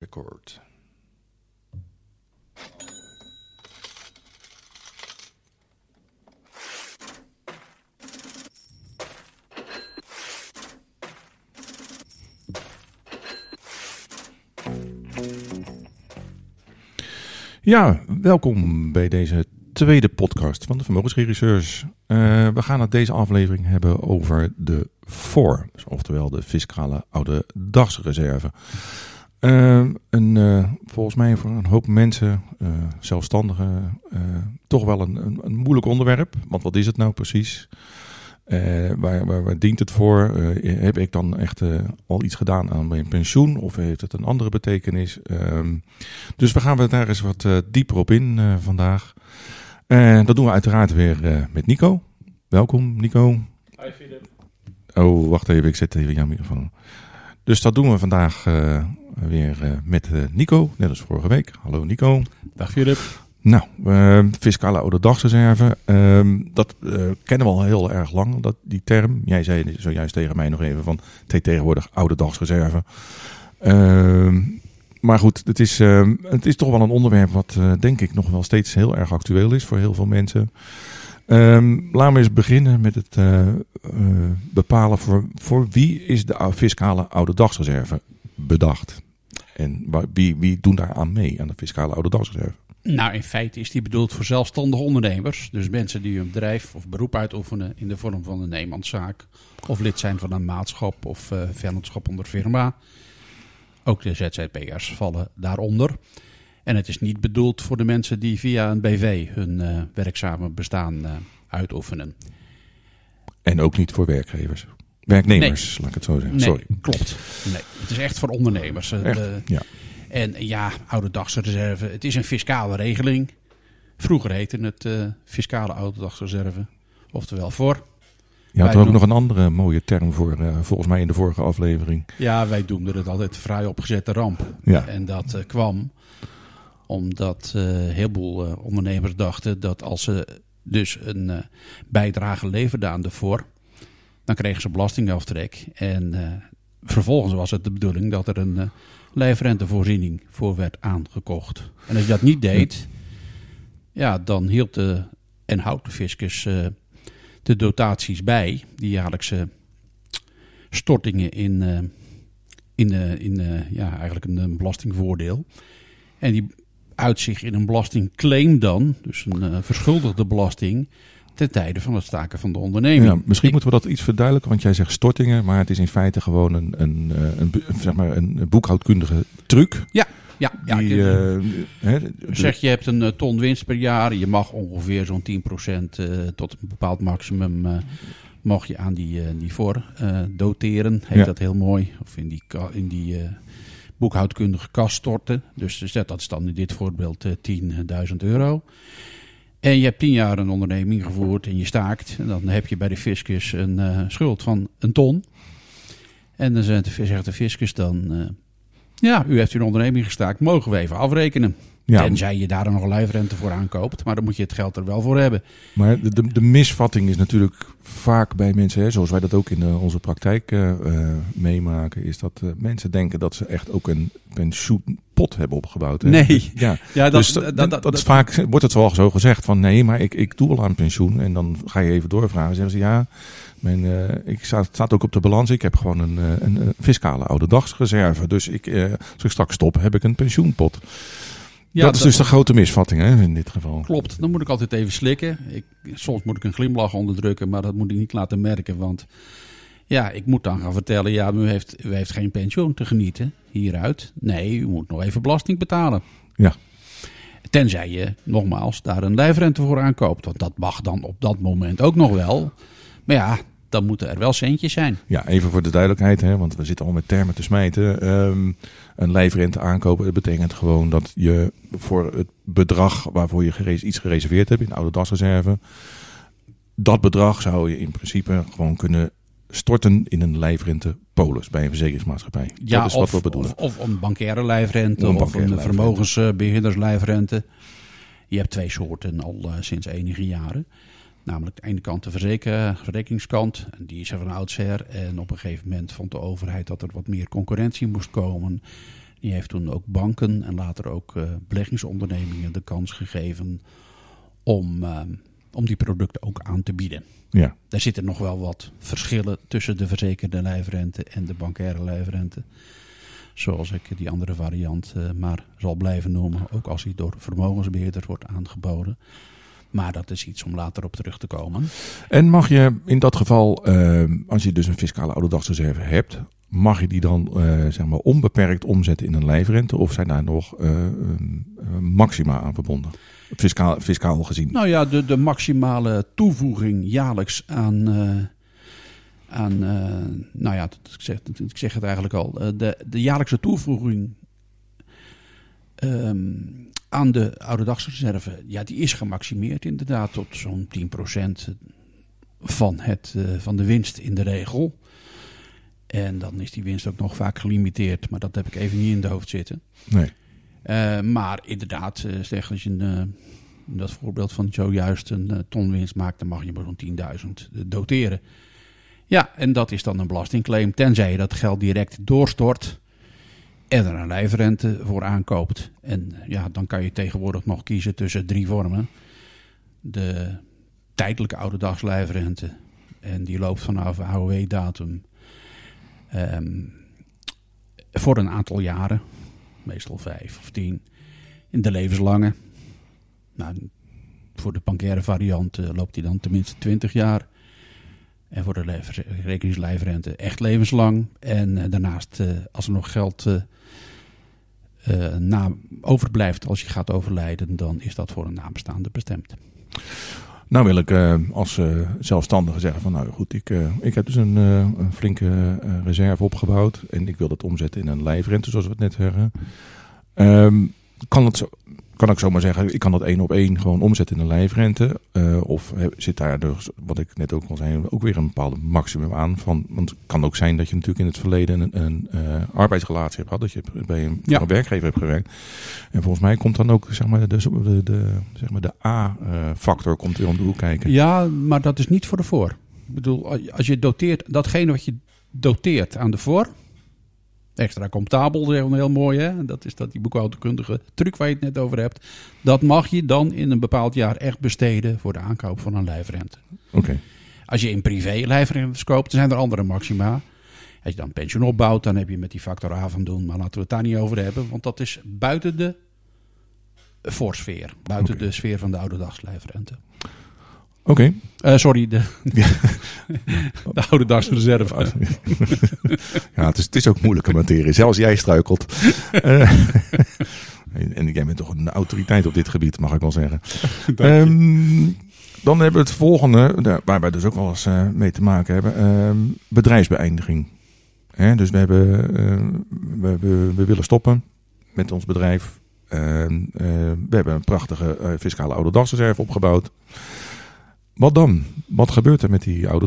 Record. Ja, welkom bij deze tweede podcast van de Vermogensregisseurs. Uh, we gaan het deze aflevering hebben over de FOR, dus oftewel de fiscale oude dagsreserve. Uh, een, uh, volgens mij voor een hoop mensen, uh, zelfstandigen, toch wel een, een, een, moeilijk onderwerp. Want wat is het nou precies? waar, waar, waar, dient het voor? heb ik dan echt al iets gedaan aan mijn pensioen? Of heeft het een andere betekenis? Ehm, dus we gaan we daar eens wat dieper op in vandaag. dat doen we uiteraard weer met Nico. Welkom Nico. Hi Philip. Oh, wacht even, ik zet even jouw microfoon. Dus dat doen we vandaag weer uh, met uh, Nico, net als vorige week. Hallo Nico. Dag Philip. Nou, fiscale oude dagsreserve, dat kennen we al heel erg lang, dat, die term. Jij zei zojuist tegen mij nog even van tegenwoordig oude dagsreserve. Ehm, maar goed, het is, het is toch wel een onderwerp wat denk ik nog wel steeds heel erg actueel is voor heel veel mensen. Um, laten we eens beginnen met het uh, uh, bepalen voor, voor wie is de fiscale oude dagsreserve bedacht. En wie, wie doen daar aan mee aan de fiscale oude dagsreserve? Nou, in feite is die bedoeld voor zelfstandige ondernemers. Dus mensen die een bedrijf of beroep uitoefenen in de vorm van een eenmanszaak. Of lid zijn van een maatschap of uh, vennootschap onder firma. Ook de ZZP'ers vallen daaronder. En het is niet bedoeld voor de mensen die via een BV hun uh, werkzame bestaan uh, uitoefenen. En ook niet voor werkgevers. Werknemers, nee. laat ik het zo zeggen. Nee, Sorry. klopt. Nee, het is echt voor ondernemers. Echt? De, ja. En ja, oude dagsreserve. Het is een fiscale regeling. Vroeger heette het uh, fiscale oude dagsreserve. Oftewel voor. Je had er ook nog een andere mooie term voor, uh, volgens mij in de vorige aflevering. Ja, wij noemden het altijd vrij opgezette ramp. Ja. En dat uh, kwam omdat een heleboel ondernemers dachten dat als ze dus een bijdrage leverden aan de voor, dan kregen ze belastingaftrek. En vervolgens was het de bedoeling dat er een lijfrentevoorziening voor werd aangekocht. En als je dat niet deed, ja, dan hield de en houdt de fiscus de dotaties bij, die jaarlijkse stortingen in, in, in ja, eigenlijk een, een belastingvoordeel. En die uitzicht in een belastingclaim dan, dus een uh, verschuldigde belasting, ten tijde van het staken van de onderneming. Ja, misschien Ik, moeten we dat iets verduidelijken, want jij zegt stortingen, maar het is in feite gewoon een, een, een, een zeg maar een boekhoudkundige truc. Ja, ja, ja. Die, uh, zeg, je hebt een ton winst per jaar, je mag ongeveer zo'n 10% uh, tot een bepaald maximum uh, mag je aan die, die voor doteren, heet ja. dat heel mooi, of in die, in die boekhoudkundige kas storten. Dus dat is dan in dit voorbeeld uh, 10.000 euro. En je hebt 10 jaar een onderneming gevoerd en je staakt. En dan heb je bij de fiscus een uh, schuld van een ton. En dan zegt de, zegt de fiscus dan... Ja, u heeft uw onderneming gestaakt, mogen we even afrekenen. Ja. Tenzij je daar nog een lijfrente voor aankoopt. Maar dan moet je het geld er wel voor hebben. Maar de, de, de misvatting is natuurlijk vaak bij mensen, hè, zoals wij dat ook in uh, onze praktijk uh, uh, meemaken, is dat mensen denken dat ze echt ook een pensioenpot hebben opgebouwd. Hè? Nee. Ja, ja dat, dus dat, dat, dat, dat is vaak, wordt het wel zo gezegd van nee, maar ik, ik doe al aan pensioen. En dan ga je even doorvragen. Zeggen ze ja, mijn, ik sta, staat ook op de balans. Ik heb gewoon een, een, een fiscale oude dagsreserve. Dus ik, als ik straks stop, heb ik een pensioenpot. Ja, dat is dus de grote misvatting hè, in dit geval. Klopt, dan moet ik altijd even slikken. Ik, soms moet ik een glimlach onderdrukken, maar dat moet ik niet laten merken. Want ja, ik moet dan gaan vertellen, ja, u heeft, u heeft geen pensioen te genieten hieruit. Nee, u moet nog even belasting betalen. Ja. Tenzij je, nogmaals, daar een lijfrente voor aankoopt. Want dat mag dan op dat moment ook nog wel. Maar ja, dan moeten er wel centjes zijn. Ja, even voor de duidelijkheid, hè, want we zitten al met termen te smijten. Um, een lijfrente aankopen, dat betekent gewoon dat je voor het bedrag waarvoor je iets gereserveerd hebt in de oude dasreserve, dat bedrag zou je in principe gewoon kunnen storten in een lijfrentepolis bij een verzekeringsmaatschappij. Ja, dat is of, wat we bedoelen. Of, of een bankaire lijfrente of een, of een vermogensbeheerderslijfrente. Je hebt twee soorten al uh, sinds enige jaren. Namelijk de ene kant de verzeker, verzekeringskant, en die is er van oudsher. En op een gegeven moment vond de overheid dat er wat meer concurrentie moest komen. Die heeft toen ook banken en later ook uh, beleggingsondernemingen de kans gegeven om, uh, om die producten ook aan te bieden. Ja. Daar zitten nog wel wat verschillen tussen de verzekerde lijfrente en de bankaire lijfrente. Zoals ik die andere variant uh, maar zal blijven noemen, ook als die door vermogensbeheerders wordt aangeboden. Maar dat is iets om later op terug te komen. En mag je in dat geval, uh, als je dus een fiscale ouderdagsreserve hebt, mag je die dan uh, zeg maar onbeperkt omzetten in een lijfrente? Of zijn daar nog uh, maxima aan verbonden? Fiscaal, fiscaal gezien. Nou ja, de, de maximale toevoeging jaarlijks aan. aan nou ja, ik zeg, ik zeg het eigenlijk al. de, de jaarlijkse toevoeging. Um, aan de ouderdagsreserve, ja, die is gemaximeerd inderdaad tot zo'n 10% van, het, uh, van de winst in de regel. En dan is die winst ook nog vaak gelimiteerd, maar dat heb ik even niet in de hoofd zitten. Nee. Uh, maar inderdaad, uh, zeg als je een, dat voorbeeld van zojuist een ton winst maakt, dan mag je maar zo'n 10.000 doteren. Ja, en dat is dan een belastingclaim, tenzij je dat geld direct doorstort en er een lijfrente voor aankoopt. En ja, dan kan je tegenwoordig nog kiezen tussen drie vormen. De tijdelijke ouderdagslijfrente. En die loopt vanaf AOW-datum um, voor een aantal jaren. Meestal vijf of tien. In de levenslange. Nou, voor de bankaire variant uh, loopt die dan tenminste 20 jaar. En voor de rekeningslijfrente echt levenslang. En uh, daarnaast, uh, als er nog geld uh, na, overblijft als je gaat overlijden, dan is dat voor een nabestaande bestemd. Nou wil ik als uh, zelfstandige zeggen van nou goed, ik, ik heb dus een, een flinke reserve opgebouwd en ik wil dat omzetten in een lijfrente zoals we het net zeggen. Um, kan het zo, kan ik zomaar zeggen, ik kan dat één op één gewoon omzetten in een lijfrente. Uh, of zit daar dus, wat ik net ook al zei, ook weer een bepaalde maximum aan. Van, want het kan ook zijn dat je natuurlijk in het verleden een, een uh, arbeidsrelatie hebt gehad. Dat je bij een, ja. een, werkgever hebt gewerkt. En volgens mij komt dan ook zeg maar, de, de, de, zeg maar de A-factor komt weer om de hoek kijken. Ja, maar dat is niet voor de voor. Ik bedoel, als je doteert, datgene wat je doteert aan de voor extra comptabel, zeggen we heel mooi. Hè? Dat is dat die boekhoudkundige truc waar je het net over hebt. Dat mag je dan in een bepaald jaar echt besteden voor de aankoop van een lijfrente. Oké. Okay. Als je in privé lijfrentes koopt, dan zijn er andere maxima. Als je dan pensioen opbouwt, dan heb je met die factor A van doen. Maar laten we het daar niet over hebben, want dat is buiten de voorsfeer. Buiten okay. de sfeer van de ouderdagslijfrente. Oké. Okay. Uh, sorry, de, de oude ja, het is, het is ook moeilijke materie. Zelfs jij struikelt. uh, en jij bent toch een autoriteit op dit gebied, mag ik wel zeggen. Um, dan hebben we het volgende, waar wij dus ook wel eens uh, mee te maken hebben. Uh, bedrijfsbeëindiging. Hè, dus we, hebben, we, we, we, willen stoppen met ons bedrijf. we hebben een prachtige fiscale oude dagsreserve opgebouwd. Wat dan? Wat gebeurt er met die oude?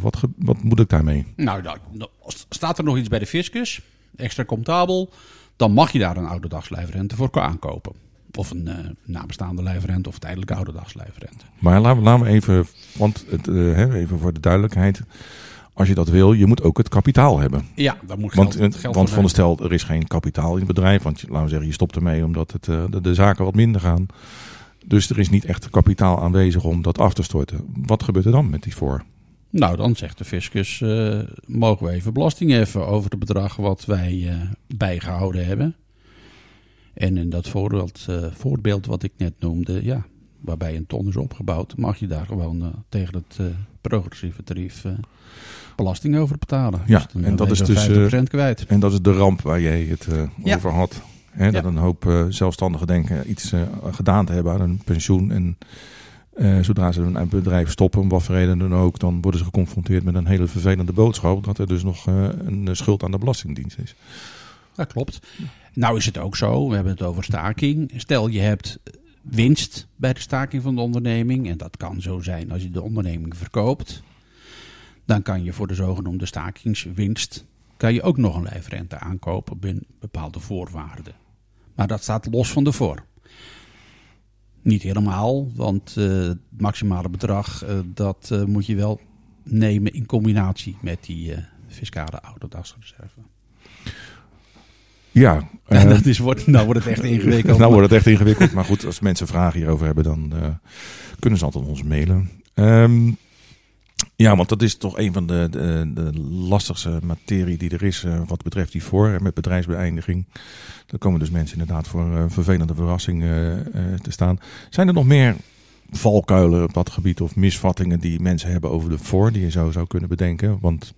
Wat, wat moet ik daarmee? Nou, nou, staat er nog iets bij de fiscus, extra comptabel, dan mag je daar een oude dagslijfrente voor aankopen. Of een uh, nabestaande lijfrente of tijdelijke oude dagslijfrente. Maar laten we, laten we even, want het, uh, even voor de duidelijkheid. Als je dat wil, je moet ook het kapitaal hebben. Ja, dat moet want, geld, geld Want van de stel, er is geen kapitaal in het bedrijf. Want laten we zeggen, je stopt ermee omdat het, de, de zaken wat minder gaan. Dus er is niet echt kapitaal aanwezig om dat af te storten. Wat gebeurt er dan met die voor? Nou, dan zegt de fiscus, uh, mogen we even belasting heffen over het bedrag wat wij uh, bijgehouden hebben. En in dat voorbeeld, uh, voorbeeld wat ik net noemde, ja, waarbij een ton is opgebouwd, mag je daar gewoon tegen het progressieve tarief belasting over betalen. Ja, dus en dat is dus 50% kwijt. En dat is de ramp waar jij het ja. over had. Hè, ja. Dat een hoop uh, zelfstandigen denken iets uh, gedaan te hebben aan een pensioen. En uh, zodra ze een bedrijf stoppen, om wat voor reden dan ook, dan worden ze geconfronteerd met een hele vervelende boodschap. Dat er dus nog een schuld aan de Belastingdienst is. Dat klopt. Nou is het ook zo, we hebben het over staking. Stel je hebt winst bij de staking van de onderneming. En dat kan zo zijn als je de onderneming verkoopt. Dan kan je voor de zogenoemde stakingswinst kan je ook nog een lijfrente aankopen binnen bepaalde voorwaarden. Maar dat staat los van de voor. Niet helemaal, want uh, het maximale bedrag uh, dat uh, moet je wel nemen in combinatie met die fiscale ouderdagsreserve. Ja, eh, dat is, wordt, nou wordt het echt ingewikkeld. nou wordt het echt ingewikkeld. Maar goed, als mensen vragen hierover hebben, dan eh, kunnen ze altijd ons mailen. Ehm, ja, want dat is toch een van de, de, lastigste materie die er is eh, wat betreft die voor met bedrijfsbeëindiging. Daar komen dus mensen inderdaad voor een vervelende verrassing eh, te staan. Zijn er nog meer valkuilen op dat gebied of misvattingen die mensen hebben over de voor die je zo zou kunnen bedenken? Want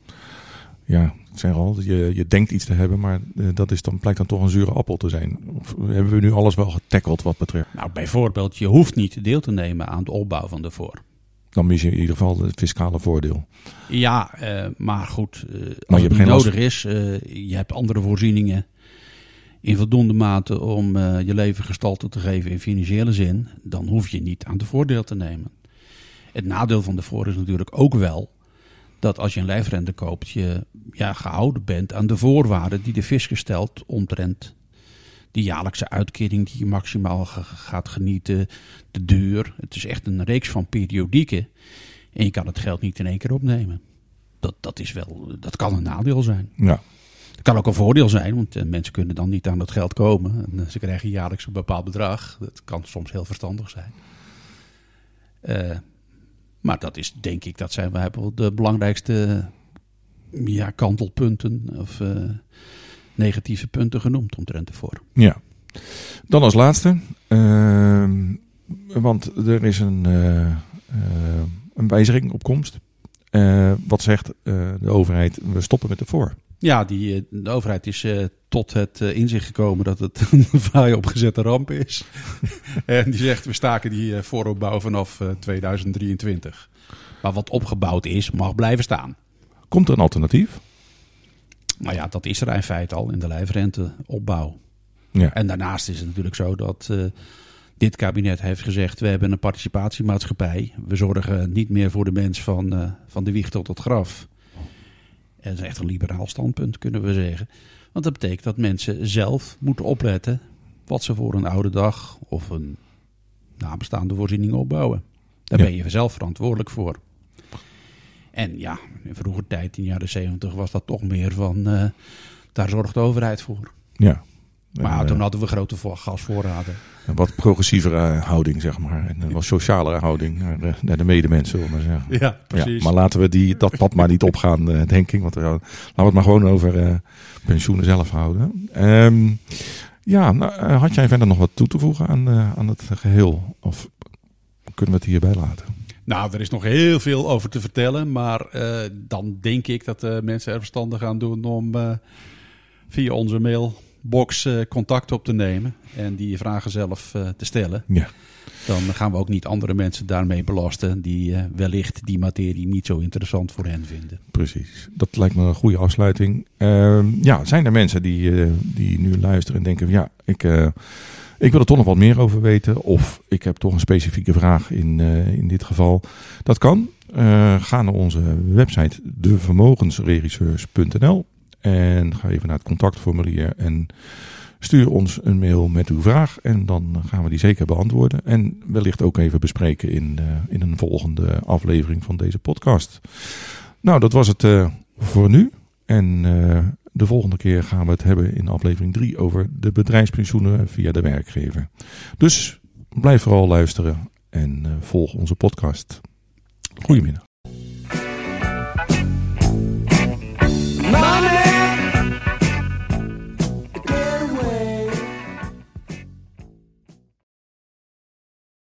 ja, ik zeg al, je, je denkt iets te hebben, maar dat is dan, blijkt dan toch een zure appel te zijn. Of hebben we nu alles wel getackeld wat betreft? Nou, bijvoorbeeld, je hoeft niet deel te nemen aan de opbouw van de voor. Dan mis je in ieder geval het fiscale voordeel. Ja, eh, maar goed, eh, als het niet geen last- nodig is, eh, je hebt andere voorzieningen in voldoende mate om je leven gestalte te geven in financiële zin, dan hoef je niet aan de voordeel te nemen. Het nadeel van de voor is natuurlijk ook wel dat als je een lijfrente koopt, je ja, gehouden bent aan de voorwaarden die de fiscus stelt omtrent die jaarlijkse uitkering die je maximaal gaat genieten, de duur. Het is echt een reeks van periodieken. En je kan het geld niet in één keer opnemen. Dat, dat, is wel, dat kan een nadeel zijn. Ja, Het kan ook een voordeel zijn, want eh, mensen kunnen dan niet aan dat geld komen. En, eh, ze krijgen jaarlijks een bepaald bedrag. Dat kan soms heel verstandig zijn. Eh, maar dat is, denk ik, dat zijn wij de belangrijkste ja, kantelpunten of negatieve punten genoemd omtrent ervoor. ja. Dan als laatste, ehm, want er is een, eh, eh, een wijziging op komst. Eh, wat zegt de overheid? We stoppen met de voor. Ja, die, de overheid is tot het inzicht gekomen dat het een fraai opgezette ramp is. en die zegt, we staken die vooropbouw vanaf eh, 2023. Maar wat opgebouwd is, mag blijven staan. Komt er een alternatief? Nou ja, dat is er in feite al in de lijfrenteopbouw. Ja. En daarnaast is het natuurlijk zo dat eh, dit kabinet heeft gezegd... we hebben een participatiemaatschappij. We zorgen niet meer voor de mens van, eh, van de wieg tot het graf. En dat is echt een liberaal standpunt, kunnen we zeggen. Want dat betekent dat mensen zelf moeten opletten... wat ze voor een oude dag of een nabestaande voorziening opbouwen. Daar Ja. ben je zelf verantwoordelijk voor. En ja, in vroeger tijd, in de jaren zeventig, was dat toch meer van... eh, daar zorgt de overheid voor. Ja. Maar toen eh, hadden we grote vo- gasvoorraden. een wat progressievere houding, zeg maar. En een wat socialere houding naar de, naar de medemensen, zullen we maar zeggen. Ja, Ja, maar laten we die, dat pad maar niet opgaan, eh, denk ik. Want laten we het maar gewoon over eh, pensioenen zelf houden. Ehm, ja, nou, had jij verder nog wat toe te voegen aan, aan het geheel? Of kunnen we het hierbij laten? Nou, er is nog heel veel over te vertellen. Maar eh, dan denk ik dat de mensen er verstandig aan doen om eh, via onze mailbox eh, contact op te nemen. En die vragen zelf eh, te stellen. Ja. Dan gaan we ook niet andere mensen daarmee belasten die eh, wellicht die materie niet zo interessant voor hen vinden. Precies, dat lijkt me een goede afsluiting. Ehm, ja, zijn er mensen die, eh, die nu luisteren en denken: van, ja, ik, eh, ik wil er toch nog wat meer over weten. Of ik heb toch een specifieke vraag in, eh, in dit geval. Dat kan. Eh, ga naar onze website devermogensregisseurs.nl en ga even naar het contactformulier en stuur ons een mail met uw vraag. En dan gaan we die zeker beantwoorden. En wellicht ook even bespreken in, eh, in een volgende aflevering van deze podcast. Nou, dat was het voor nu. En de volgende keer gaan we het hebben in aflevering 3 over de bedrijfspensioenen via de werkgever. Dus blijf vooral luisteren en eh, volg onze podcast. Goedemiddag.